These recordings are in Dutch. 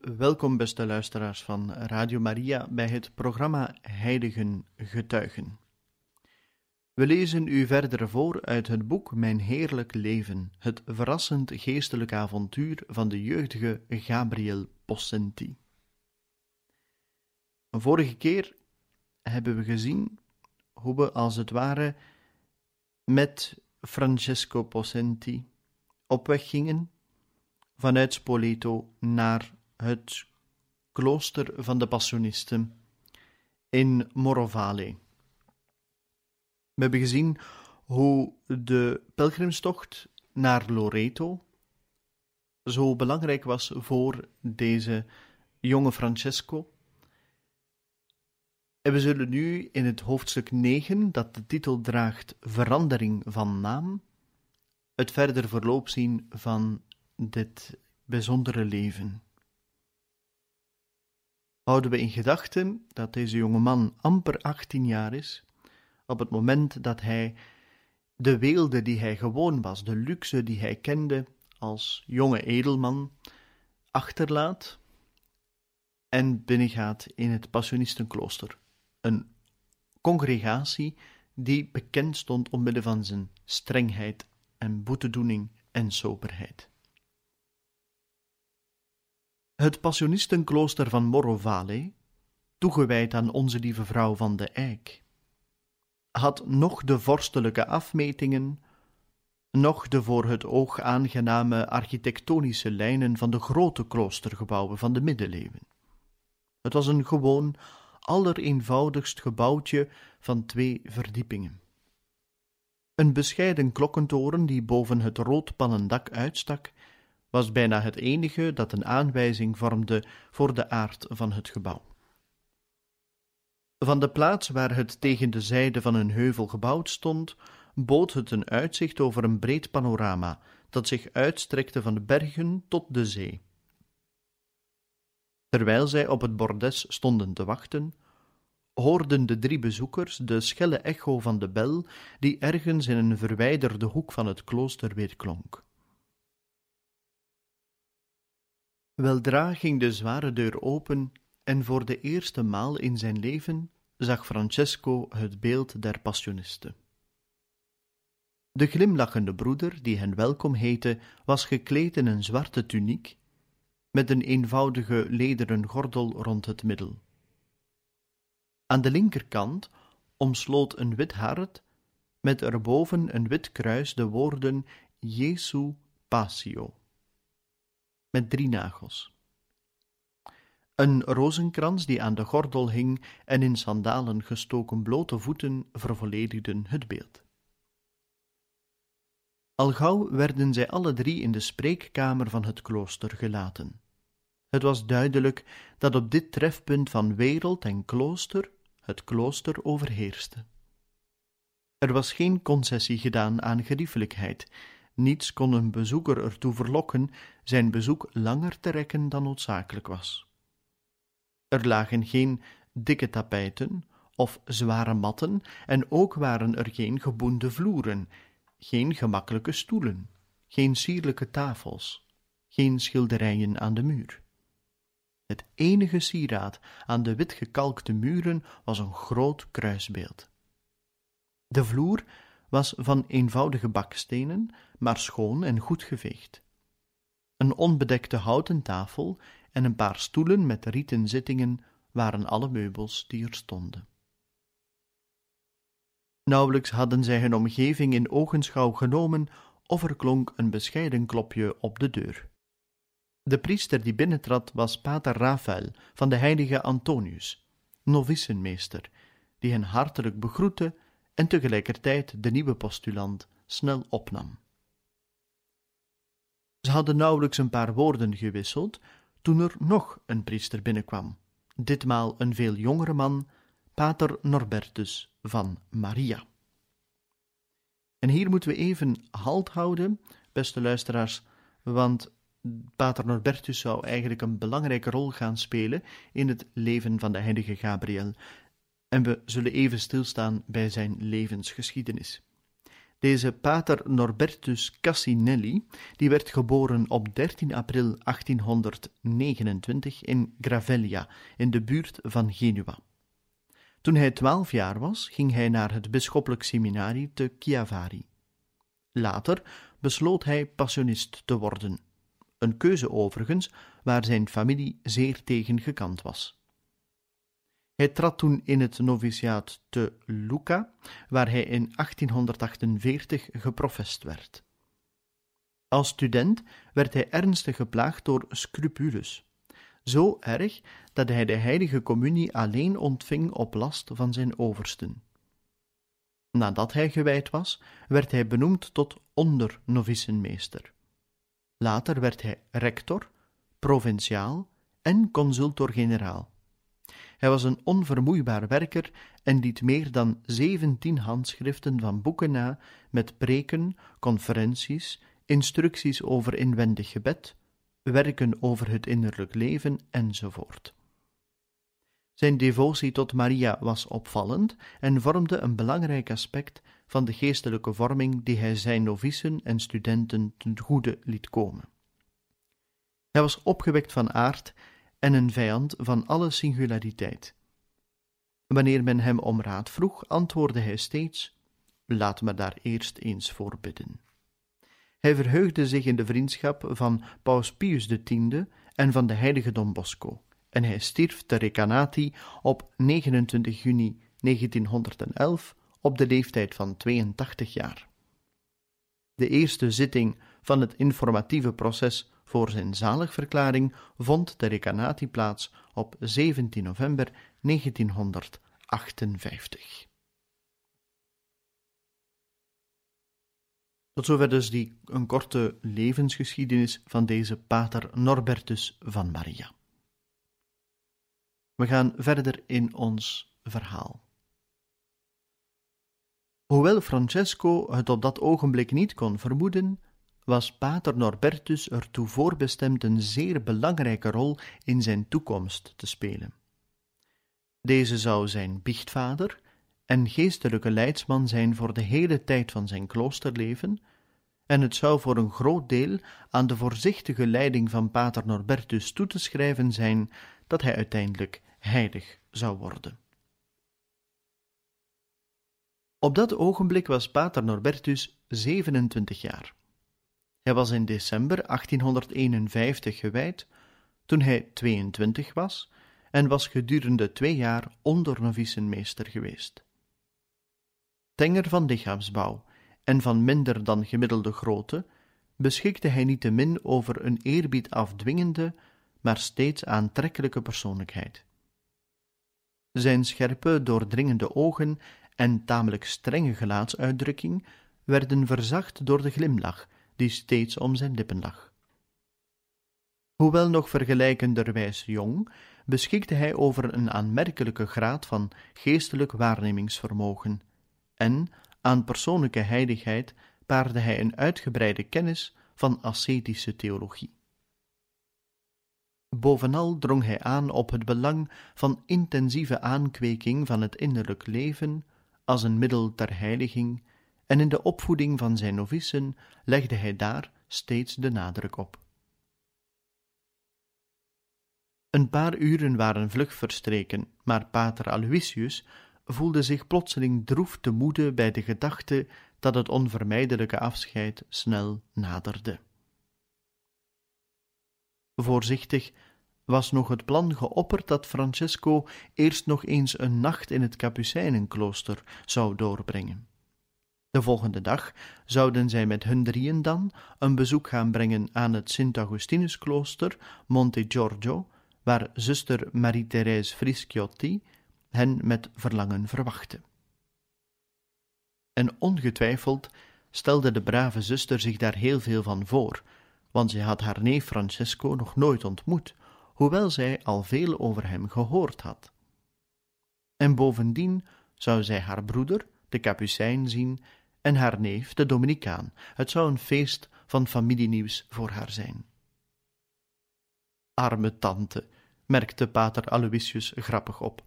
Welkom, beste luisteraars van Radio Maria, bij het programma Heiligen Getuigen. We lezen u verder voor uit het boek Mijn Heerlijk Leven, het verrassend geestelijk avontuur van de jeugdige Gabriel Possenti. Vorige keer hebben we gezien hoe we als het ware met Francesco Possenti op weg gingen vanuit Spoleto naar het klooster van de Passionisten in Morovale. We hebben gezien hoe de pelgrimstocht naar Loreto zo belangrijk was voor deze jonge Francesco. En we zullen nu in het hoofdstuk 9, dat de titel draagt Verandering van naam, het verder verloop zien van dit bijzondere leven. Houden we in gedachten dat deze jonge man amper 18 jaar is, op het moment dat hij de weelde die hij gewoon was, de luxe die hij kende als jonge edelman, achterlaat en binnengaat in het Passionistenklooster, een congregatie die bekend stond omwille van zijn strengheid en boetedoening en soberheid. Het Passionistenklooster van Morovale, toegewijd aan Onze Lieve Vrouw van de Eik, had nog de vorstelijke afmetingen, nog de voor het oog aangename architectonische lijnen van de grote kloostergebouwen van de middeleeuwen. Het was een gewoon, allereenvoudigst gebouwtje van twee verdiepingen. Een bescheiden klokkentoren die boven het roodpannen dak uitstak, was bijna het enige dat een aanwijzing vormde voor de aard van het gebouw. Van de plaats waar het tegen de zijde van een heuvel gebouwd stond, bood het een uitzicht over een breed panorama dat zich uitstrekte van de bergen tot de zee. Terwijl zij op het bordes stonden te wachten, hoorden de drie bezoekers de schelle echo van de bel die ergens in een verwijderde hoek van het klooster weerklonk. Weldra ging de zware deur open en voor de eerste maal in zijn leven zag Francesco het beeld der passioniste. De glimlachende broeder, die hen welkom heette, was gekleed in een zwarte tuniek, met een eenvoudige lederen gordel rond het middel. Aan de linkerkant omsloot een wit hart, met erboven een wit kruis de woorden Jesu Passio met drie nagels. Een rozenkrans die aan de gordel hing en in sandalen gestoken blote voeten vervolledigden het beeld. Al gauw werden zij alle drie in de spreekkamer van het klooster gelaten. Het was duidelijk dat op dit trefpunt van wereld en klooster het klooster overheerste. Er was geen concessie gedaan aan geriefelijkheid, niets kon een bezoeker ertoe verlokken zijn bezoek langer te rekken dan noodzakelijk was. Er lagen geen dikke tapijten of zware matten, en ook waren er geen geboende vloeren, geen gemakkelijke stoelen, geen sierlijke tafels, geen schilderijen aan de muur. Het enige sieraad aan de wit gekalkte muren was een groot kruisbeeld. De vloer was van eenvoudige bakstenen, maar schoon en goed geveegd. Een onbedekte houten tafel en een paar stoelen met rieten zittingen waren alle meubels die er stonden. Nauwelijks hadden zij hun omgeving in ogenschouw genomen, of er klonk een bescheiden klopje op de deur. De priester die binnentrad was pater Raphael van de heilige Antonius, novicenmeester, die hen hartelijk begroette en tegelijkertijd de nieuwe postulant snel opnam. Ze hadden nauwelijks een paar woorden gewisseld toen er nog een priester binnenkwam, ditmaal een veel jongere man, pater Norbertus van Maria. En hier moeten we even halt houden, beste luisteraars, want Pater Norbertus zou eigenlijk een belangrijke rol gaan spelen in het leven van de heilige Gabriel. En we zullen even stilstaan bij zijn levensgeschiedenis. Deze pater Norbertus Cassinelli, die werd geboren op 13 april 1829 in Gravellia, in de buurt van Genua. Toen hij twaalf jaar was, ging hij naar het bisschoppelijk seminarie te Chiavari. Later besloot hij passionist te worden, een keuze overigens waar zijn familie zeer tegen gekant was. Hij trad toen in het noviciaat te Lucca, waar hij in 1848 geprofest werd. Als student werd hij ernstig geplaagd door scrupules, zo erg dat hij de heilige communie alleen ontving op last van zijn oversten. Nadat hij gewijd was, werd hij benoemd tot ondernovicenmeester. Later werd hij rector, provinciaal en consultor-generaal. Hij was een onvermoeibaar werker en liet meer dan zeventien handschriften van boeken na met preken, conferenties, instructies over inwendig gebed, werken over het innerlijk leven enzovoort. Zijn devotie tot Maria was opvallend en vormde een belangrijk aspect van de geestelijke vorming die hij zijn novicen en studenten ten goede liet komen. Hij was opgewekt van aard en een vijand van alle singulariteit. Wanneer men hem om raad vroeg, antwoordde hij steeds: Laat me daar eerst eens voor bidden. Hij verheugde zich in de vriendschap van Paus Pius X en van de heilige Don Bosco, en hij stierf te Recanati op 29 juni 1911 op de leeftijd van 82 jaar. De eerste zitting van het informatieve proces voor zijn zaligverklaring vond de Recanati plaats op 17 november 1958. Tot zover dus die een korte levensgeschiedenis van deze pater Norbertus van Maria. We gaan verder in ons verhaal. Hoewel Francesco het op dat ogenblik niet kon vermoeden, was pater Norbertus ertoe voorbestemd een zeer belangrijke rol in zijn toekomst te spelen. Deze zou zijn biechtvader en geestelijke leidsman zijn voor de hele tijd van zijn kloosterleven, en het zou voor een groot deel aan de voorzichtige leiding van pater Norbertus toe te schrijven zijn dat hij uiteindelijk heilig zou worden. Op dat ogenblik was pater Norbertus 27 jaar. Hij was in december 1851 gewijd, toen hij 22 was, en was gedurende twee jaar ondernovicenmeester geweest. Tenger van lichaamsbouw en van minder dan gemiddelde grootte, beschikte hij niettemin over een eerbied afdwingende, maar steeds aantrekkelijke persoonlijkheid. Zijn scherpe, doordringende ogen en tamelijk strenge gelaatsuitdrukking werden verzacht door de glimlach die steeds om zijn lippen lag. Hoewel nog vergelijkenderwijs jong, beschikte hij over een aanmerkelijke graad van geestelijk waarnemingsvermogen, en aan persoonlijke heiligheid paarde hij een uitgebreide kennis van ascetische theologie. Bovenal drong hij aan op het belang van intensieve aankweking van het innerlijk leven als een middel ter heiliging en in de opvoeding van zijn novicen legde hij daar steeds de nadruk op. Een paar uren waren vlug verstreken, maar pater Aloysius voelde zich plotseling droef te moede bij de gedachte dat het onvermijdelijke afscheid snel naderde. Voorzichtig was nog het plan geopperd dat Francesco eerst nog eens een nacht in het Kapucijnenklooster zou doorbrengen. De volgende dag zouden zij met hun drieën dan een bezoek gaan brengen aan het Sint-Augustinusklooster Monte Giorgio, waar zuster Marie-Thérèse Frischiotti hen met verlangen verwachtte. En ongetwijfeld stelde de brave zuster zich daar heel veel van voor, want zij had haar neef Francesco nog nooit ontmoet, hoewel zij al veel over hem gehoord had. En bovendien zou zij haar broeder, de Capucijn, zien en haar neef, de Dominicaan. Het zou een feest van familienieuws voor haar zijn. Arme tante, merkte pater Aloysius grappig op.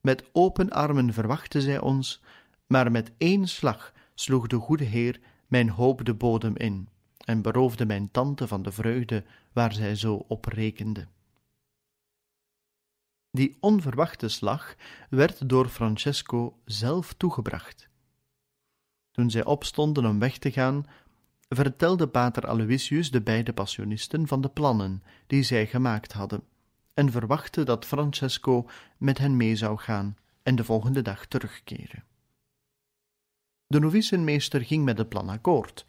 Met open armen verwachtte zij ons, maar met één slag sloeg de goede Heer mijn hoop de bodem in en beroofde mijn tante van de vreugde waar zij zo op rekende. Die onverwachte slag werd door Francesco zelf toegebracht. Toen zij opstonden om weg te gaan, vertelde pater Aloysius de beide passionisten van de plannen die zij gemaakt hadden, en verwachtte dat Francesco met hen mee zou gaan en de volgende dag terugkeren. De novicenmeester ging met het plan akkoord,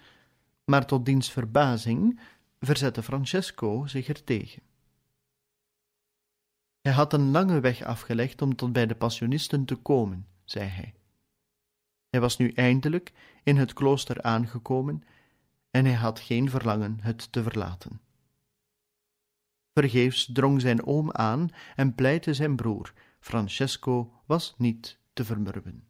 maar tot diens verbazing verzette Francesco zich er tegen. Hij had een lange weg afgelegd om tot bij de passionisten te komen, zei hij. Hij was nu eindelijk in het klooster aangekomen en hij had geen verlangen het te verlaten. Vergeefs drong zijn oom aan en pleitte zijn broer. Francesco was niet te vermurwen.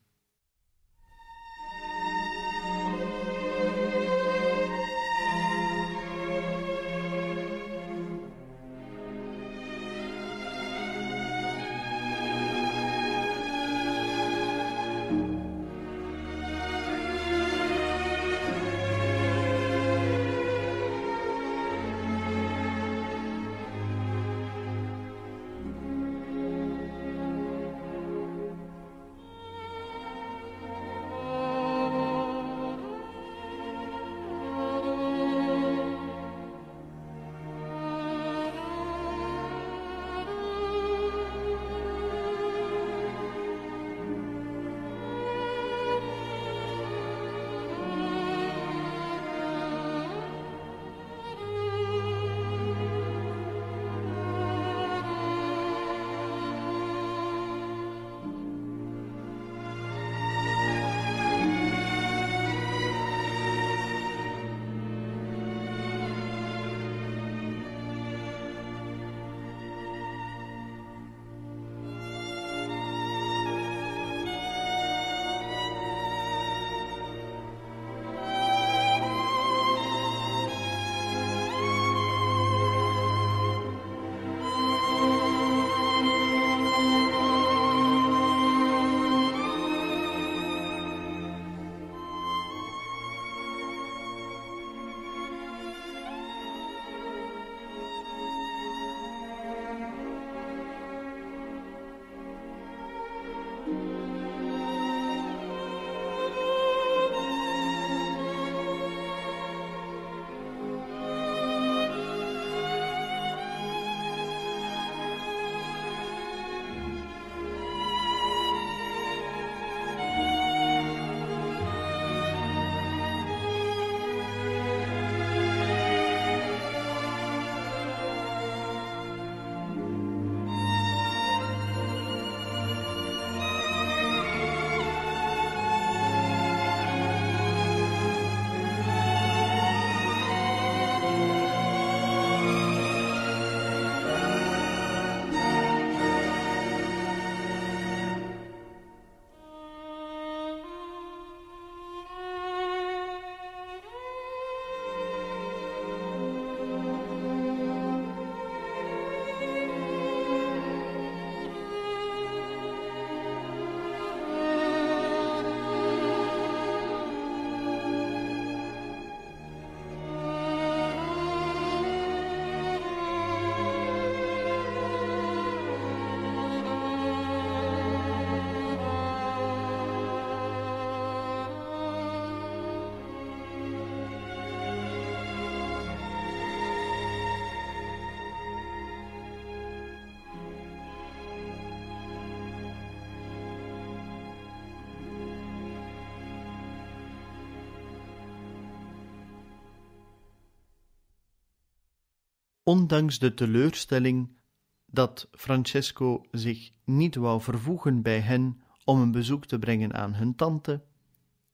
Ondanks de teleurstelling dat Francesco zich niet wou vervoegen bij hen om een bezoek te brengen aan hun tante,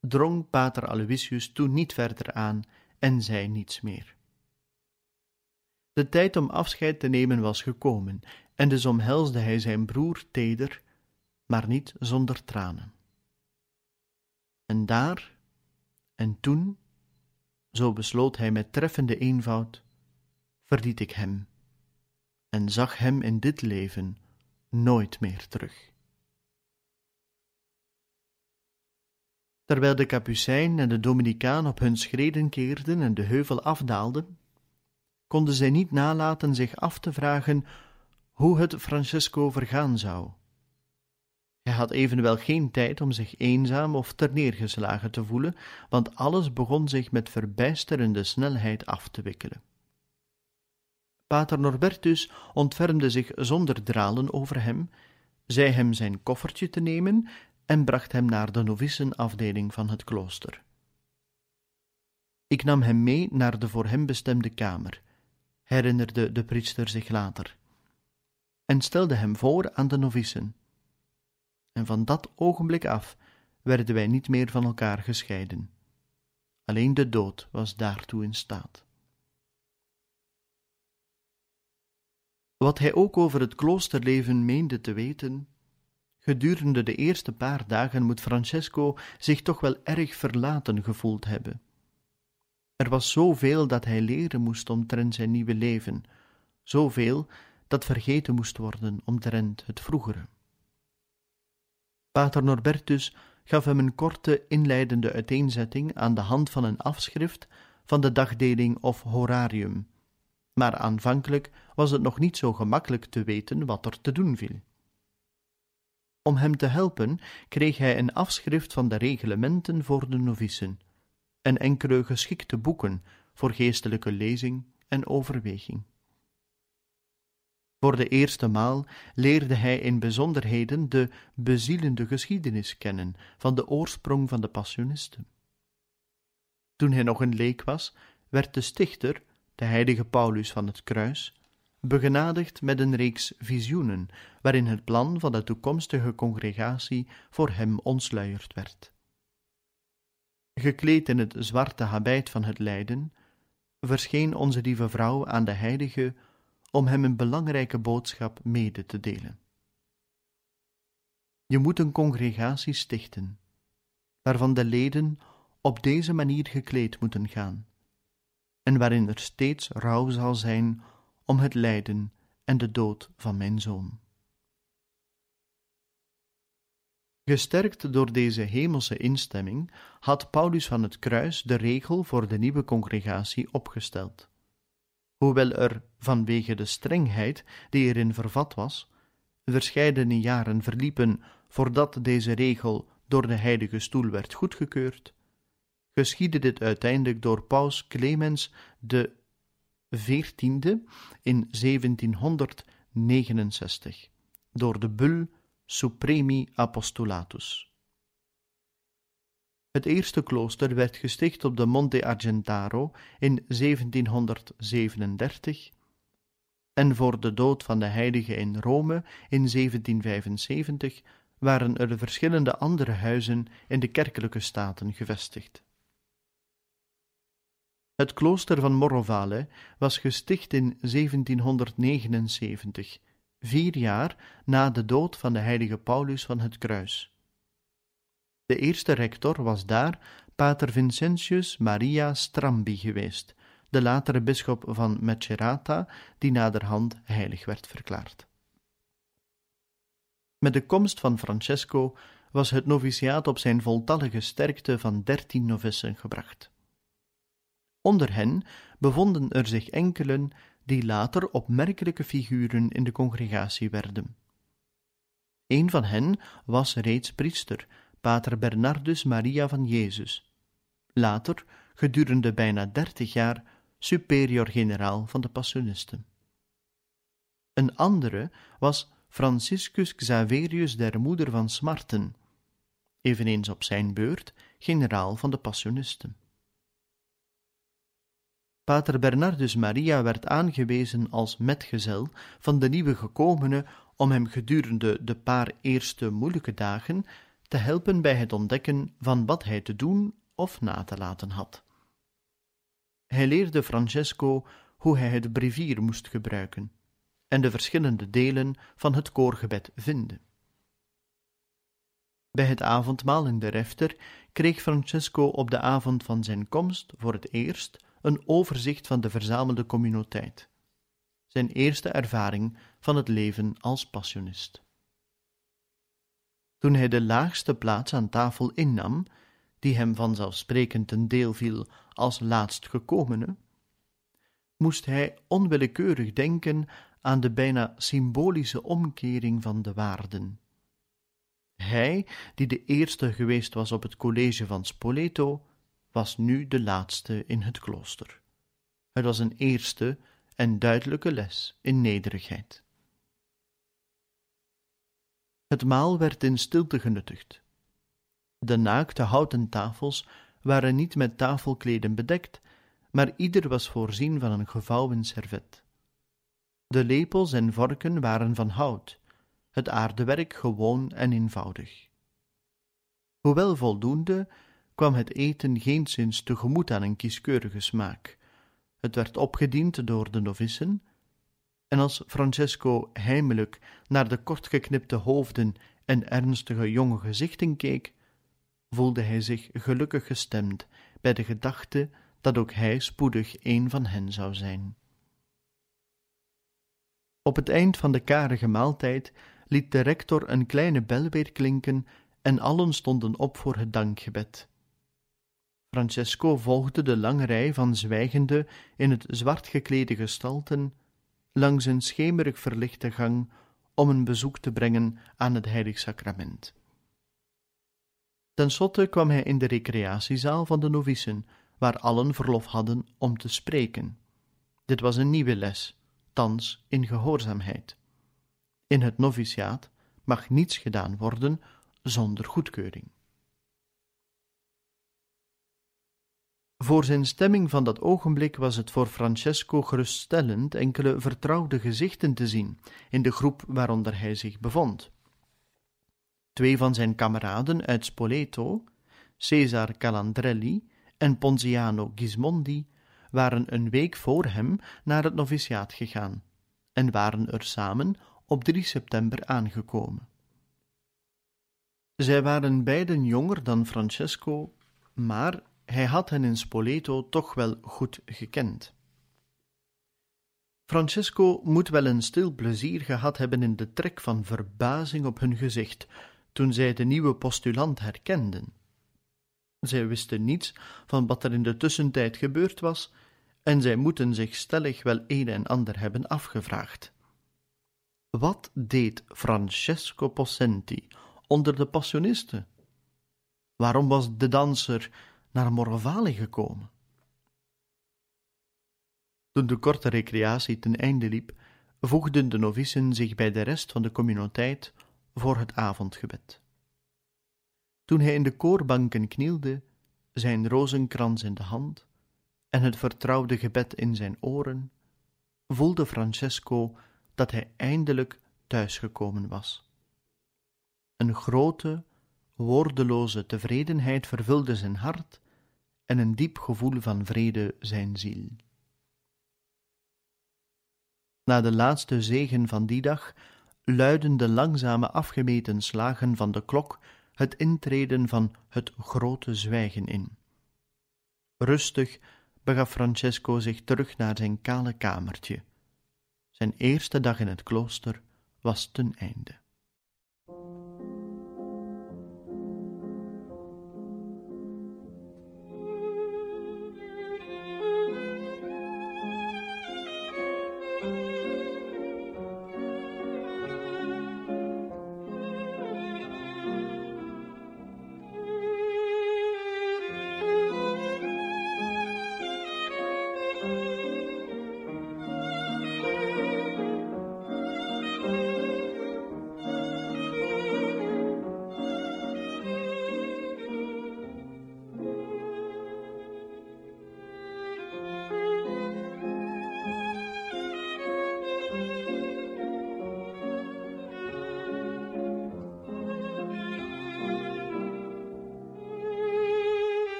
drong pater Aloysius toen niet verder aan en zei niets meer. De tijd om afscheid te nemen was gekomen, en dus omhelsde hij zijn broer teder, maar niet zonder tranen. En daar, en toen, zo besloot hij met treffende eenvoud, verliet ik hem en zag hem in dit leven nooit meer terug. Terwijl de Capucijn en de Dominicaan op hun schreden keerden en de heuvel afdaalden, konden zij niet nalaten zich af te vragen hoe het Francesco vergaan zou. Hij had evenwel geen tijd om zich eenzaam of terneergeslagen te voelen, want alles begon zich met verbijsterende snelheid af te wikkelen. Pater Norbertus ontfermde zich zonder dralen over hem, zei hem zijn koffertje te nemen en bracht hem naar de novicenafdeling van het klooster. Ik nam hem mee naar de voor hem bestemde kamer, herinnerde de priester zich later, en stelde hem voor aan de novicen. En van dat ogenblik af werden wij niet meer van elkaar gescheiden. Alleen de dood was daartoe in staat. Wat hij ook over het kloosterleven meende te weten, gedurende de eerste paar dagen moet Francesco zich toch wel erg verlaten gevoeld hebben. Er was zoveel dat hij leren moest omtrent zijn nieuwe leven, zoveel dat vergeten moest worden omtrent het vroegere. Pater Norbertus gaf hem een korte inleidende uiteenzetting aan de hand van een afschrift van de dagdeling of horarium, maar aanvankelijk was het nog niet zo gemakkelijk te weten wat er te doen viel. Om hem te helpen kreeg hij een afschrift van de reglementen voor de novicen en enkele geschikte boeken voor geestelijke lezing en overweging. Voor de eerste maal leerde hij in bijzonderheden de bezielende geschiedenis kennen van de oorsprong van de Passionisten. Toen hij nog een leek was, werd de stichter, de heilige Paulus van het Kruis, begenadigd met een reeks visioenen, waarin het plan van de toekomstige congregatie voor hem ontsluierd werd. Gekleed in het zwarte habit van het lijden, verscheen onze lieve vrouw aan de heilige om hem een belangrijke boodschap mede te delen. Je moet een congregatie stichten, waarvan de leden op deze manier gekleed moeten gaan, en waarin er steeds rouw zal zijn om het lijden en de dood van mijn zoon. Gesterkt door deze hemelse instemming had Paulus van het Kruis de regel voor de nieuwe congregatie opgesteld. Hoewel er vanwege de strengheid die erin vervat was, verscheidene jaren verliepen voordat deze regel door de Heilige Stoel werd goedgekeurd, geschiedde dit uiteindelijk door Paus Clemens de veertiende in 1769 door de bul Supremi Apostolatus. Het eerste klooster werd gesticht op de Monte Argentaro in 1737 en voor de dood van de heilige in Rome in 1775 waren er verschillende andere huizen in de kerkelijke staten gevestigd. Het klooster van Morrovale was gesticht in 1779, vier jaar na de dood van de heilige Paulus van het Kruis. De eerste rector was daar pater Vincentius Maria Strambi geweest, de latere bisschop van Macerata, die naderhand heilig werd verklaard. Met de komst van Francesco was het noviciaat op zijn voltallige sterkte van dertien novissen gebracht. Onder hen bevonden er zich enkelen die later opmerkelijke figuren in de congregatie werden. Een van hen was reeds priester, pater Bernardus Maria van Jezus, later, gedurende bijna dertig jaar, superior-generaal van de Passionisten. Een andere was Franciscus Xaverius der Moeder van Smarten, eveneens op zijn beurt generaal van de Passionisten. Pater Bernardus Maria werd aangewezen als metgezel van de nieuwe gekomene om hem gedurende de paar eerste moeilijke dagen te helpen bij het ontdekken van wat hij te doen of na te laten had. Hij leerde Francesco hoe hij het brevier moest gebruiken en de verschillende delen van het koorgebed vinden. Bij het avondmaal in de refter kreeg Francesco op de avond van zijn komst voor het eerst een overzicht van de verzamelde communiteit, zijn eerste ervaring van het leven als passionist. Toen hij de laagste plaats aan tafel innam, die hem vanzelfsprekend ten deel viel als laatstgekomene, moest hij onwillekeurig denken aan de bijna symbolische omkering van de waarden. Hij, die de eerste geweest was op het college van Spoleto, was nu de laatste in het klooster. Het was een eerste en duidelijke les in nederigheid. Het maal werd in stilte genuttigd. De naakte houten tafels waren niet met tafelkleden bedekt, maar ieder was voorzien van een gevouwen servet. De lepels en vorken waren van hout, het aardewerk gewoon en eenvoudig. Hoewel voldoende, kwam het eten geenszins tegemoet aan een kieskeurige smaak. Het werd opgediend door de novissen, en als Francesco heimelijk naar de kortgeknipte hoofden en ernstige jonge gezichten keek, voelde hij zich gelukkig gestemd bij de gedachte dat ook hij spoedig een van hen zou zijn. Op het eind van de karige maaltijd liet de rector een kleine bel weer klinken en allen stonden op voor het dankgebed. Francesco volgde de lange rij van zwijgende, in het zwart geklede gestalten langs een schemerig verlichte gang om een bezoek te brengen aan het heilig sacrament. Ten slotte kwam hij in de recreatiezaal van de novicen, waar allen verlof hadden om te spreken. Dit was een nieuwe les, thans in gehoorzaamheid. In het noviciaat mag niets gedaan worden zonder goedkeuring. Voor zijn stemming van dat ogenblik was het voor Francesco geruststellend enkele vertrouwde gezichten te zien in de groep waaronder hij zich bevond. Twee van zijn kameraden uit Spoleto, Cesar Calandrelli en Ponziano Gismondi, waren een week voor hem naar het noviciaat gegaan en waren er samen op 3 september aangekomen. Zij waren beiden jonger dan Francesco, maar hij had hen in Spoleto toch wel goed gekend. Francesco moet wel een stil plezier gehad hebben in de trek van verbazing op hun gezicht toen zij de nieuwe postulant herkenden. Zij wisten niets van wat er in de tussentijd gebeurd was, en zij moeten zich stellig wel een en ander hebben afgevraagd. Wat deed Francesco Possenti onder de passionisten? Waarom was de danser naar Morvale gekomen? Toen de korte recreatie ten einde liep, voegden de novicen zich bij de rest van de communiteit voor het avondgebed. Toen hij in de koorbanken knielde, zijn rozenkrans in de hand en het vertrouwde gebed in zijn oren, voelde Francesco dat hij eindelijk thuisgekomen was. Een grote, woordeloze tevredenheid vervulde zijn hart en een diep gevoel van vrede zijn ziel. Na de laatste zegen van die dag luiden de langzame afgemeten slagen van de klok het intreden van het grote zwijgen in. Rustig begaf Francesco zich terug naar zijn kale kamertje. Zijn eerste dag in het klooster was ten einde.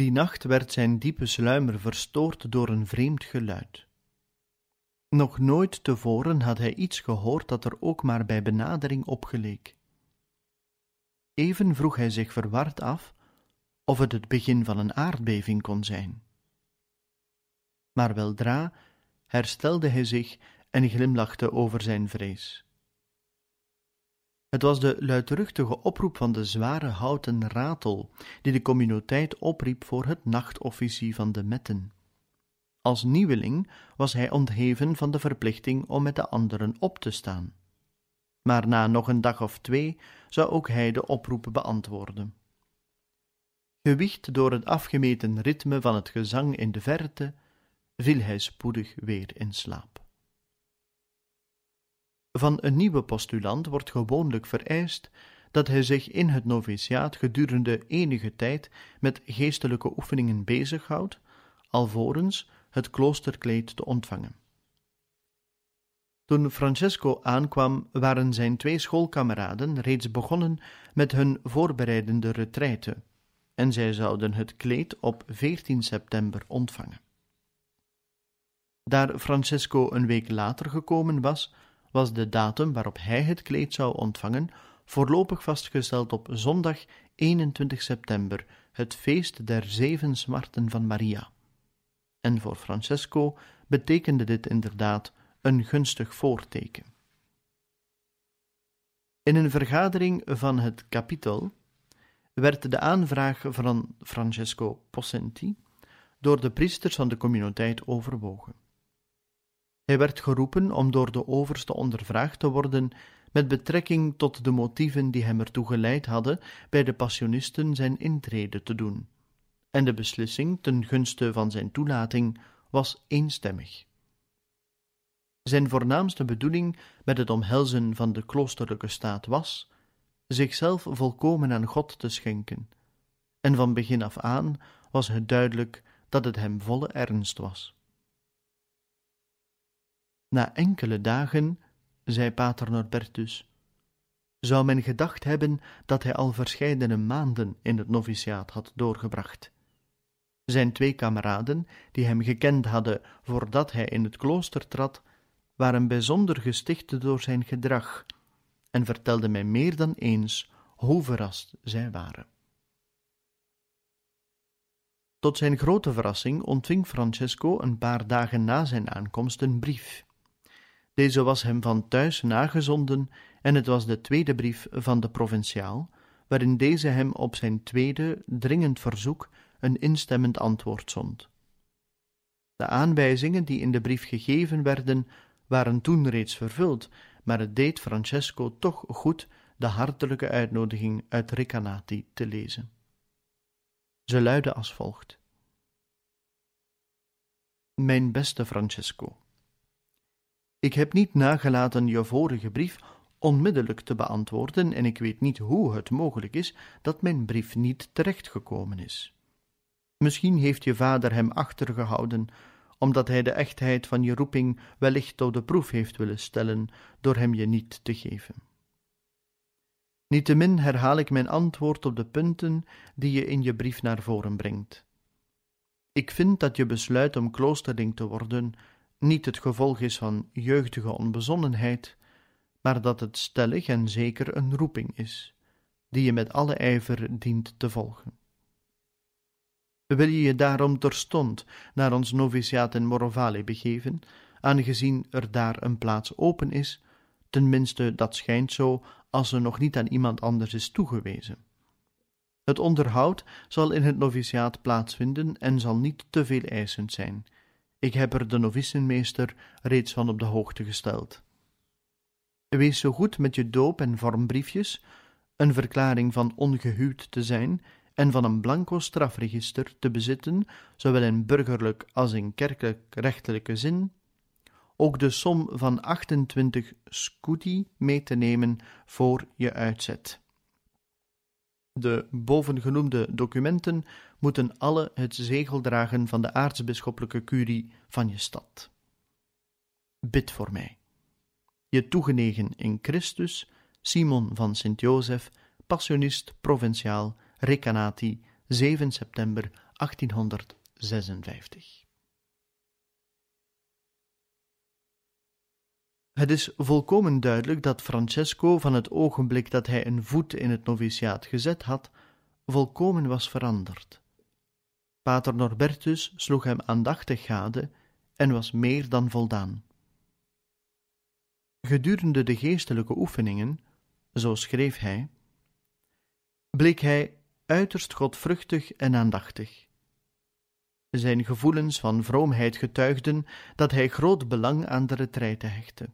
Die nacht werd zijn diepe sluimer verstoord door een vreemd geluid. Nog nooit tevoren had hij iets gehoord dat er ook maar bij benadering opgeleek. Even vroeg hij zich verward af of het het begin van een aardbeving kon zijn. Maar weldra herstelde hij zich en glimlachte over zijn vrees. Het was de luidruchtige oproep van de zware houten ratel die de communiteit opriep voor het nachtofficie van de metten. Als nieuweling was hij ontheven van de verplichting om met de anderen op te staan. Maar na nog een dag of twee zou ook hij de oproep beantwoorden. Gewicht door het afgemeten ritme van het gezang in de verte, viel hij spoedig weer in slaap. Van een nieuwe postulant wordt gewoonlijk vereist dat hij zich in het noviciaat gedurende enige tijd met geestelijke oefeningen bezighoudt, alvorens het kloosterkleed te ontvangen. Toen Francesco aankwam, waren zijn twee schoolkameraden reeds begonnen met hun voorbereidende retraite, en zij zouden het kleed op 14 september ontvangen. Daar Francesco een week later gekomen was, was de datum waarop hij het kleed zou ontvangen voorlopig vastgesteld op zondag 21 september, het feest der zeven smarten van Maria. En voor Francesco betekende dit inderdaad een gunstig voorteken. In een vergadering van het kapittel werd de aanvraag van Francesco Possenti door de priesters van de communiteit overwogen. Hij werd geroepen om door de overste ondervraagd te worden met betrekking tot de motieven die hem ertoe geleid hadden bij de passionisten zijn intrede te doen, en de beslissing ten gunste van zijn toelating was eenstemmig. Zijn voornaamste bedoeling met het omhelzen van de kloosterlijke staat was zichzelf volkomen aan God te schenken, en van begin af aan was het duidelijk dat het hem volle ernst was. Na enkele dagen, zei pater Norbertus, zou men gedacht hebben dat hij al verscheidene maanden in het noviciaat had doorgebracht. Zijn twee kameraden, die hem gekend hadden voordat hij in het klooster trad, waren bijzonder gesticht door zijn gedrag en vertelden mij meer dan eens hoe verrast zij waren. Tot zijn grote verrassing ontving Francesco een paar dagen na zijn aankomst een brief. Deze was hem van thuis nagezonden en het was de tweede brief van de provinciaal, waarin deze hem op zijn tweede, dringend verzoek een instemmend antwoord zond. De aanwijzingen die in de brief gegeven werden, waren toen reeds vervuld, maar het deed Francesco toch goed de hartelijke uitnodiging uit Recanati te lezen. Ze luidde als volgt: Mijn beste Francesco, ik heb niet nagelaten je vorige brief onmiddellijk te beantwoorden en ik weet niet hoe het mogelijk is dat mijn brief niet terechtgekomen is. Misschien heeft je vader hem achtergehouden, omdat hij de echtheid van je roeping wellicht op de proef heeft willen stellen door hem je niet te geven. Niettemin herhaal ik mijn antwoord op de punten die je in je brief naar voren brengt. Ik vind dat je besluit om kloosterling te worden niet het gevolg is van jeugdige onbezonnenheid, maar dat het stellig en zeker een roeping is, die je met alle ijver dient te volgen. Wil je je daarom terstond naar ons noviciaat in Morovale begeven, aangezien er daar een plaats open is, tenminste dat schijnt zo, als er nog niet aan iemand anders is toegewezen. Het onderhoud zal in het noviciaat plaatsvinden en zal niet te veel eisend zijn, ik heb er de novicenmeester reeds van op de hoogte gesteld. Wees zo goed met je doop- en vormbriefjes, een verklaring van ongehuwd te zijn en van een blanco strafregister te bezitten, zowel in burgerlijk als in kerkelijk-rechtelijke zin, ook de som van 28 scudi mee te nemen voor je uitzet. De bovengenoemde documenten moeten alle het zegel dragen van de aartsbisschoppelijke curie van je stad. Bid voor mij. Je toegenegen in Christus, Simon van Sint-Jozef, passionist provinciaal, Recanati, 7 september 1856. Het is volkomen duidelijk dat Francesco van het ogenblik dat hij een voet in het noviciaat gezet had, volkomen was veranderd. Pater Norbertus sloeg hem aandachtig gade en was meer dan voldaan. Gedurende de geestelijke oefeningen, zo schreef hij, bleek hij uiterst godvruchtig en aandachtig. Zijn gevoelens van vroomheid getuigden dat hij groot belang aan de retraite hechtte.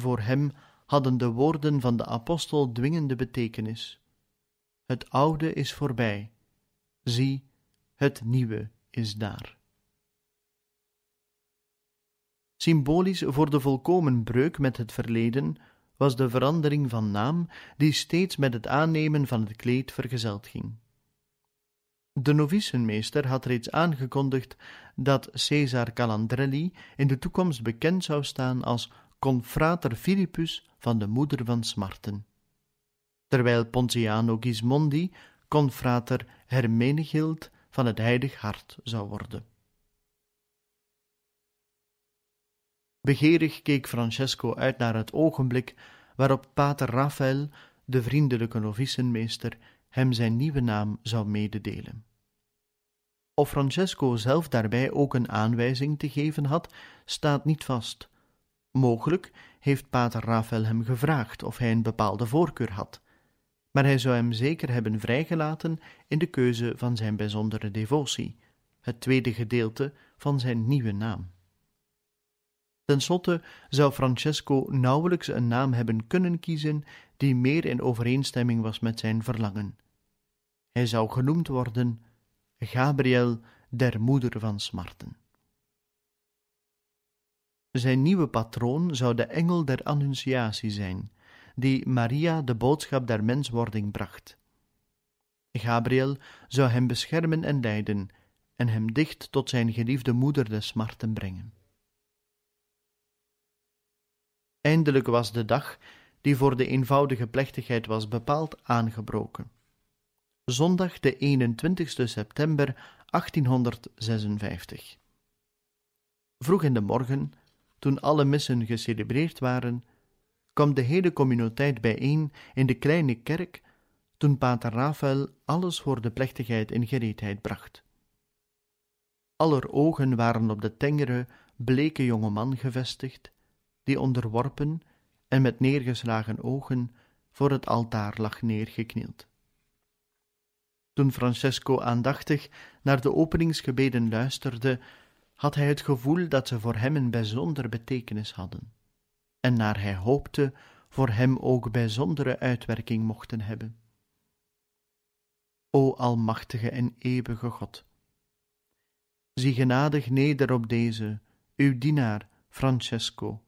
Voor hem hadden de woorden van de apostel dwingende betekenis. Het oude is voorbij, zie, het nieuwe is daar. Symbolisch voor de volkomen breuk met het verleden was de verandering van naam die steeds met het aannemen van het kleed vergezeld ging. De novicenmeester had reeds aangekondigd dat Caesar Calandrelli in de toekomst bekend zou staan als confrater Philippus van de moeder van smarten, terwijl Pontiano Gismondi confrater Hermenegild van het heilig hart zou worden. Begeerig keek Francesco uit naar het ogenblik waarop pater Raphael, de vriendelijke novicenmeester, hem zijn nieuwe naam zou mededelen. Of Francesco zelf daarbij ook een aanwijzing te geven had, staat niet vast. Mogelijk heeft pater Raphael hem gevraagd of hij een bepaalde voorkeur had, maar hij zou hem zeker hebben vrijgelaten in de keuze van zijn bijzondere devotie, het tweede gedeelte van zijn nieuwe naam. Ten slotte zou Francesco nauwelijks een naam hebben kunnen kiezen die meer in overeenstemming was met zijn verlangen. Hij zou genoemd worden Gabriel der moeder van smarten. Zijn nieuwe patroon zou de engel der annunciatie zijn, die Maria de boodschap der menswording bracht. Gabriel zou hem beschermen en leiden en hem dicht tot zijn geliefde moeder de smarten brengen. Eindelijk was de dag, die voor de eenvoudige plechtigheid was bepaald, aangebroken. Zondag de 21 september 1856. Vroeg in de morgen, toen alle missen gecelebreerd waren, kwam de hele communiteit bijeen in de kleine kerk, toen pater Raphael alles voor de plechtigheid in gereedheid bracht. Aller ogen waren op de tengere, bleke jonge man gevestigd, die onderworpen en met neergeslagen ogen voor het altaar lag neergeknield. Toen Francesco aandachtig naar de openingsgebeden luisterde, had hij het gevoel dat ze voor hem een bijzonder betekenis hadden, en naar hij hoopte voor hem ook bijzondere uitwerking mochten hebben. O Almachtige en eeuwige God, zie genadig neder op deze, uw dienaar Francesco,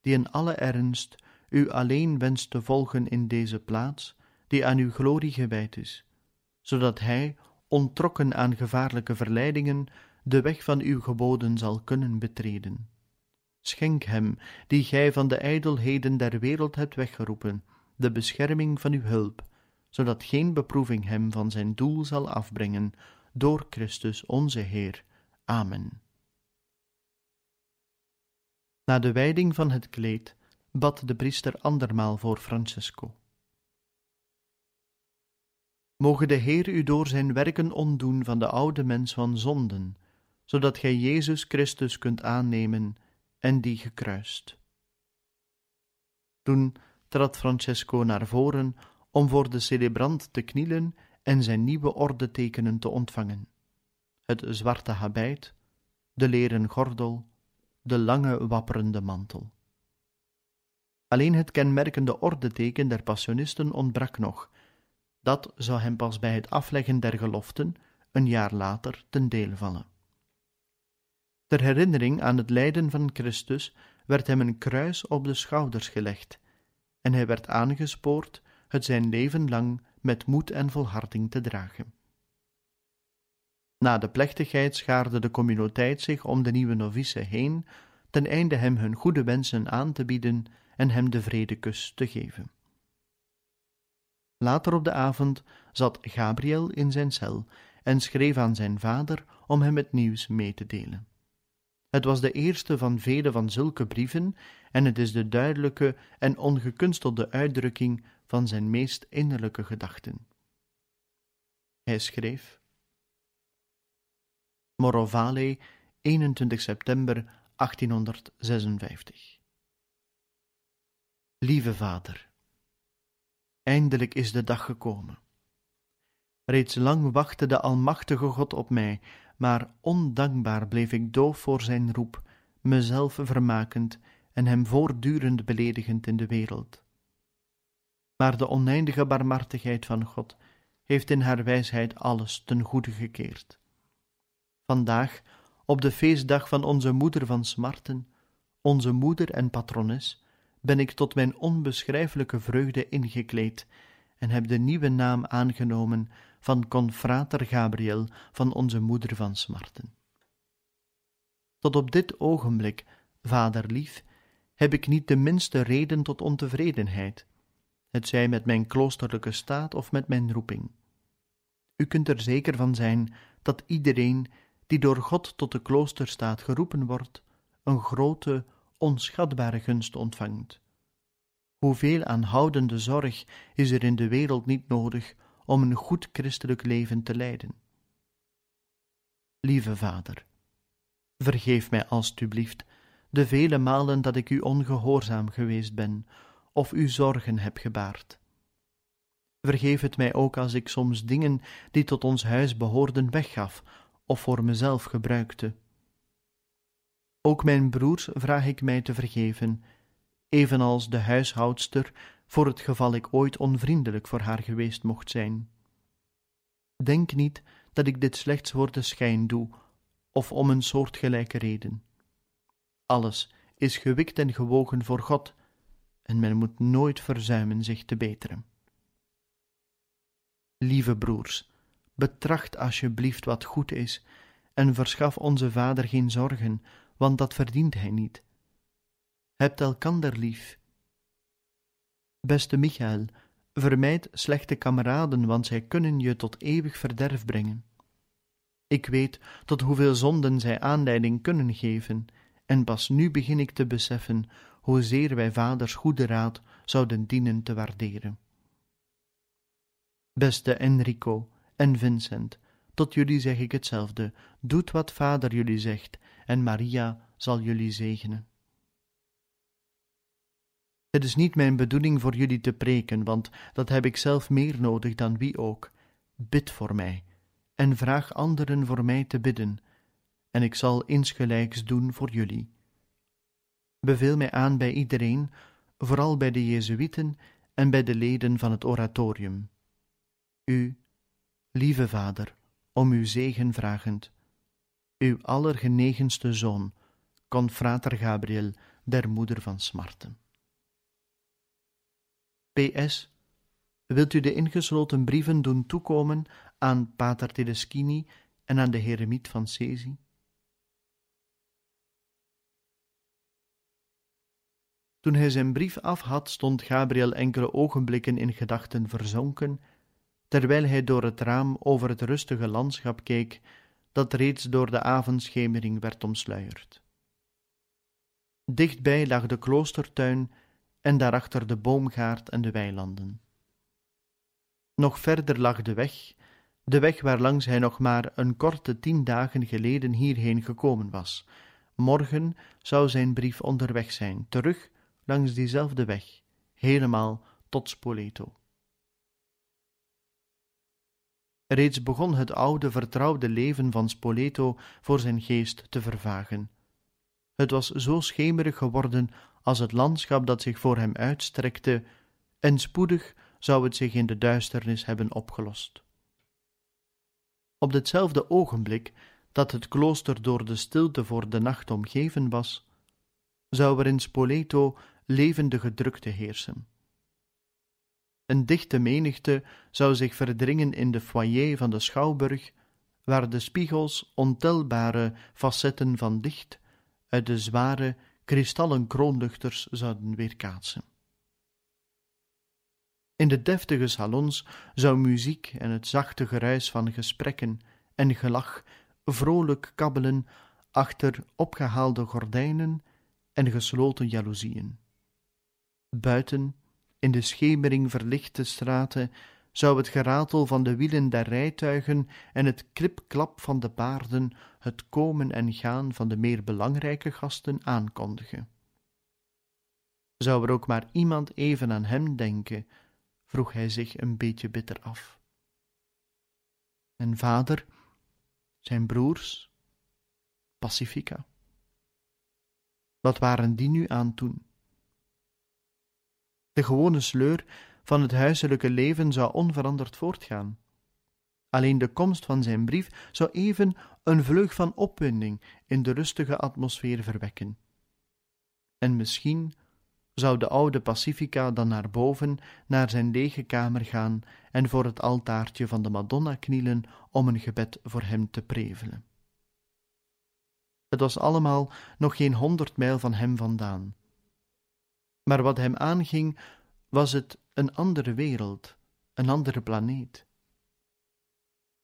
die in alle ernst u alleen wenst te volgen in deze plaats, die aan uw glorie gewijd is, zodat hij, ontrokken aan gevaarlijke verleidingen, de weg van uw geboden zal kunnen betreden. Schenk hem, die gij van de ijdelheden der wereld hebt weggeroepen, de bescherming van uw hulp, zodat geen beproeving hem van zijn doel zal afbrengen, door Christus onze Heer. Amen. Na de wijding van het kleed bad de priester andermaal voor Francesco. Moge de Heer u door zijn werken ontdoen van de oude mens van zonden, zodat gij Jezus Christus kunt aannemen en die gekruist. Toen trad Francesco naar voren om voor de celebrant te knielen en zijn nieuwe ordetekenen te ontvangen: het zwarte habit, de leren gordel de lange wapperende mantel. Alleen het kenmerkende ordeteken der passionisten ontbrak nog. Dat zou hem pas bij het afleggen der geloften een jaar later ten deel vallen. Ter herinnering aan het lijden van Christus werd hem een kruis op de schouders gelegd, en hij werd aangespoord het zijn leven lang met moed en volharding te dragen. Na de plechtigheid schaarde de communiteit zich om de nieuwe novice heen, ten einde hem hun goede wensen aan te bieden en hem de vredekus te geven. Later op de avond zat Gabriel in zijn cel en schreef aan zijn vader om hem het nieuws mee te delen. Het was de eerste van vele van zulke brieven, en het is de duidelijke en ongekunstelde uitdrukking van zijn meest innerlijke gedachten. Hij schreef: Morovale, 21 september 1856. Lieve vader, eindelijk is de dag gekomen. Reeds lang wachtte de Almachtige God op mij, maar ondankbaar bleef ik doof voor zijn roep, mezelf vermakend en hem voortdurend beledigend in de wereld. Maar de oneindige barmhartigheid van God heeft in haar wijsheid alles ten goede gekeerd. Vandaag, op de feestdag van onze moeder van smarten, onze moeder en patrones, ben ik tot mijn onbeschrijfelijke vreugde ingekleed en heb de nieuwe naam aangenomen van confrater Gabriel van onze moeder van smarten. Tot op dit ogenblik, vaderlief, heb ik niet de minste reden tot ontevredenheid, het zij met mijn kloosterlijke staat of met mijn roeping. U kunt er zeker van zijn dat iedereen die door God tot de kloosterstaat geroepen wordt, een grote, onschatbare gunst ontvangt. Hoeveel aanhoudende zorg is er in de wereld niet nodig om een goed christelijk leven te leiden? Lieve Vader, vergeef mij alstublieft de vele malen dat ik u ongehoorzaam geweest ben of u zorgen heb gebaard. Vergeef het mij ook als ik soms dingen die tot ons huis behoorden weggaf of voor mezelf gebruikte. Ook mijn broers vraag ik mij te vergeven, evenals de huishoudster, voor het geval ik ooit onvriendelijk voor haar geweest mocht zijn. Denk niet dat ik dit slechts voor de schijn doe, of om een soortgelijke reden. Alles is gewikt en gewogen voor God, en men moet nooit verzuimen zich te beteren. Lieve broers, betracht alsjeblieft wat goed is, en verschaf onze Vader geen zorgen, want dat verdient hij niet. Hebt elkander lief. Beste Michael, vermijd slechte kameraden, want zij kunnen je tot eeuwig verderf brengen. Ik weet tot hoeveel zonden zij aanleiding kunnen geven, en pas nu begin ik te beseffen hoezeer wij vaders goede raad zouden dienen te waarderen. Beste Enrico en Vincent, tot jullie zeg ik hetzelfde: doet wat vader jullie zegt, en Maria zal jullie zegenen. Het is niet mijn bedoeling voor jullie te preken, want dat heb ik zelf meer nodig dan wie ook. Bid voor mij en vraag anderen voor mij te bidden, en ik zal insgelijks doen voor jullie. Beveel mij aan bij iedereen, vooral bij de Jezuïeten en bij de leden van het oratorium. U, lieve Vader, om uw zegen vragend, uw allergenegenste zoon, confrater Gabriel, der moeder van smarten. P.S. Wilt u de ingesloten brieven doen toekomen aan Pater Tedeschini en aan de Heremiet van Cesi? Toen hij zijn brief af had, stond Gabriel enkele ogenblikken in gedachten verzonken, terwijl hij door het raam over het rustige landschap keek, dat reeds door de avondschemering werd omsluierd. Dichtbij lag de kloostertuin en daarachter de boomgaard en de weilanden. Nog verder lag de weg, de weg waarlangs hij nog maar een korte tien dagen geleden hierheen gekomen was. Morgen zou zijn brief onderweg zijn, terug langs diezelfde weg, helemaal tot Spoleto. Reeds begon het oude vertrouwde leven van Spoleto voor zijn geest te vervagen. Het was zo schemerig geworden als het landschap dat zich voor hem uitstrekte, en spoedig zou het zich in de duisternis hebben opgelost. Op ditzelfde ogenblik dat het klooster door de stilte voor de nacht omgeven was, zou er in Spoleto levendige drukte heersen. Een dichte menigte zou zich verdringen in de foyer van de schouwburg, waar de spiegels ontelbare facetten van licht uit de zware kristallen kroonluchters zouden weerkaatsen. In de deftige salons zou muziek en het zachte geruis van gesprekken en gelach vrolijk kabbelen achter opgehaalde gordijnen en gesloten jaloezieën. Buiten, in de schemering verlichte straten, zou het geratel van de wielen der rijtuigen en het klipklap van de paarden het komen en gaan van de meer belangrijke gasten aankondigen. Zou er ook maar iemand even aan hem denken, vroeg hij zich een beetje bitter af. En vader, zijn broers, Pacifica. Wat waren die nu aan toen? De gewone sleur van het huiselijke leven zou onveranderd voortgaan. Alleen de komst van zijn brief zou even een vleug van opwinding in de rustige atmosfeer verwekken. En misschien zou de oude Pacifica dan naar boven, naar zijn lege kamer gaan en voor het altaartje van de Madonna knielen om een gebed voor hem te prevelen. Het was allemaal nog geen honderd mijl van hem vandaan. Maar wat hem aanging, was het een andere wereld, een andere planeet.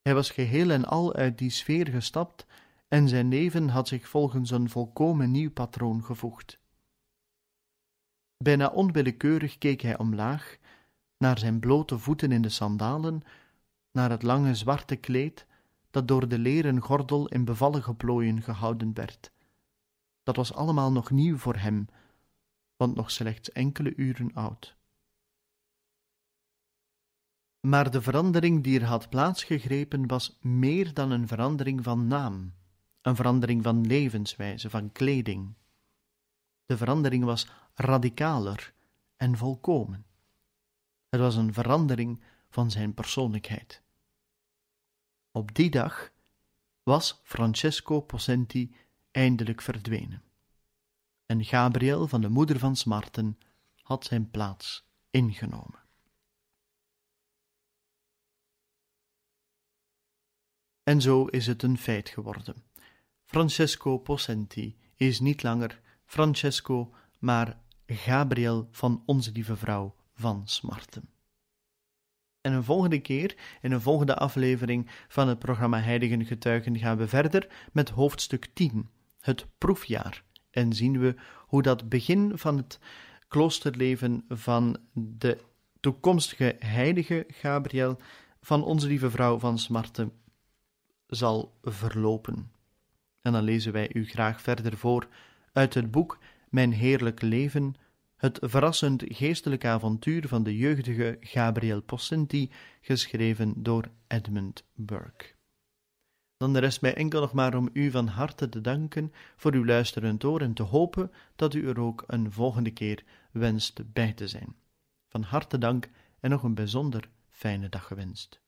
Hij was geheel en al uit die sfeer gestapt en zijn leven had zich volgens een volkomen nieuw patroon gevoegd. Bijna onwillekeurig keek hij omlaag, naar zijn blote voeten in de sandalen, naar het lange zwarte kleed dat door de leren gordel in bevallige plooien gehouden werd. Dat was allemaal nog nieuw voor hem, want nog slechts enkele uren oud. Maar de verandering die er had plaatsgegrepen was meer dan een verandering van naam, een verandering van levenswijze, van kleding. De verandering was radicaler en volkomen. Het was een verandering van zijn persoonlijkheid. Op die dag was Francesco Possenti eindelijk verdwenen. En Gabriel van de moeder van Smarten had zijn plaats ingenomen. En zo is het een feit geworden. Francesco Possenti is niet langer Francesco, maar Gabriel van Onze Lieve Vrouw van Smarten. En een volgende keer, in een volgende aflevering van het programma Heiligen Getuigen, gaan we verder met hoofdstuk 10, het proefjaar. En zien we hoe dat begin van het kloosterleven van de toekomstige heilige Gabriel van Onze Lieve Vrouw van Smarten zal verlopen. En dan lezen wij u graag verder voor uit het boek Mijn Heerlijk Leven, het verrassend geestelijk avontuur van de jeugdige Gabriel Possenti, geschreven door Edmund Burke. Dan rest mij enkel nog maar om u van harte te danken voor uw luisterend oor en te hopen dat u er ook een volgende keer wenst bij te zijn. Van harte dank en nog een bijzonder fijne dag gewenst.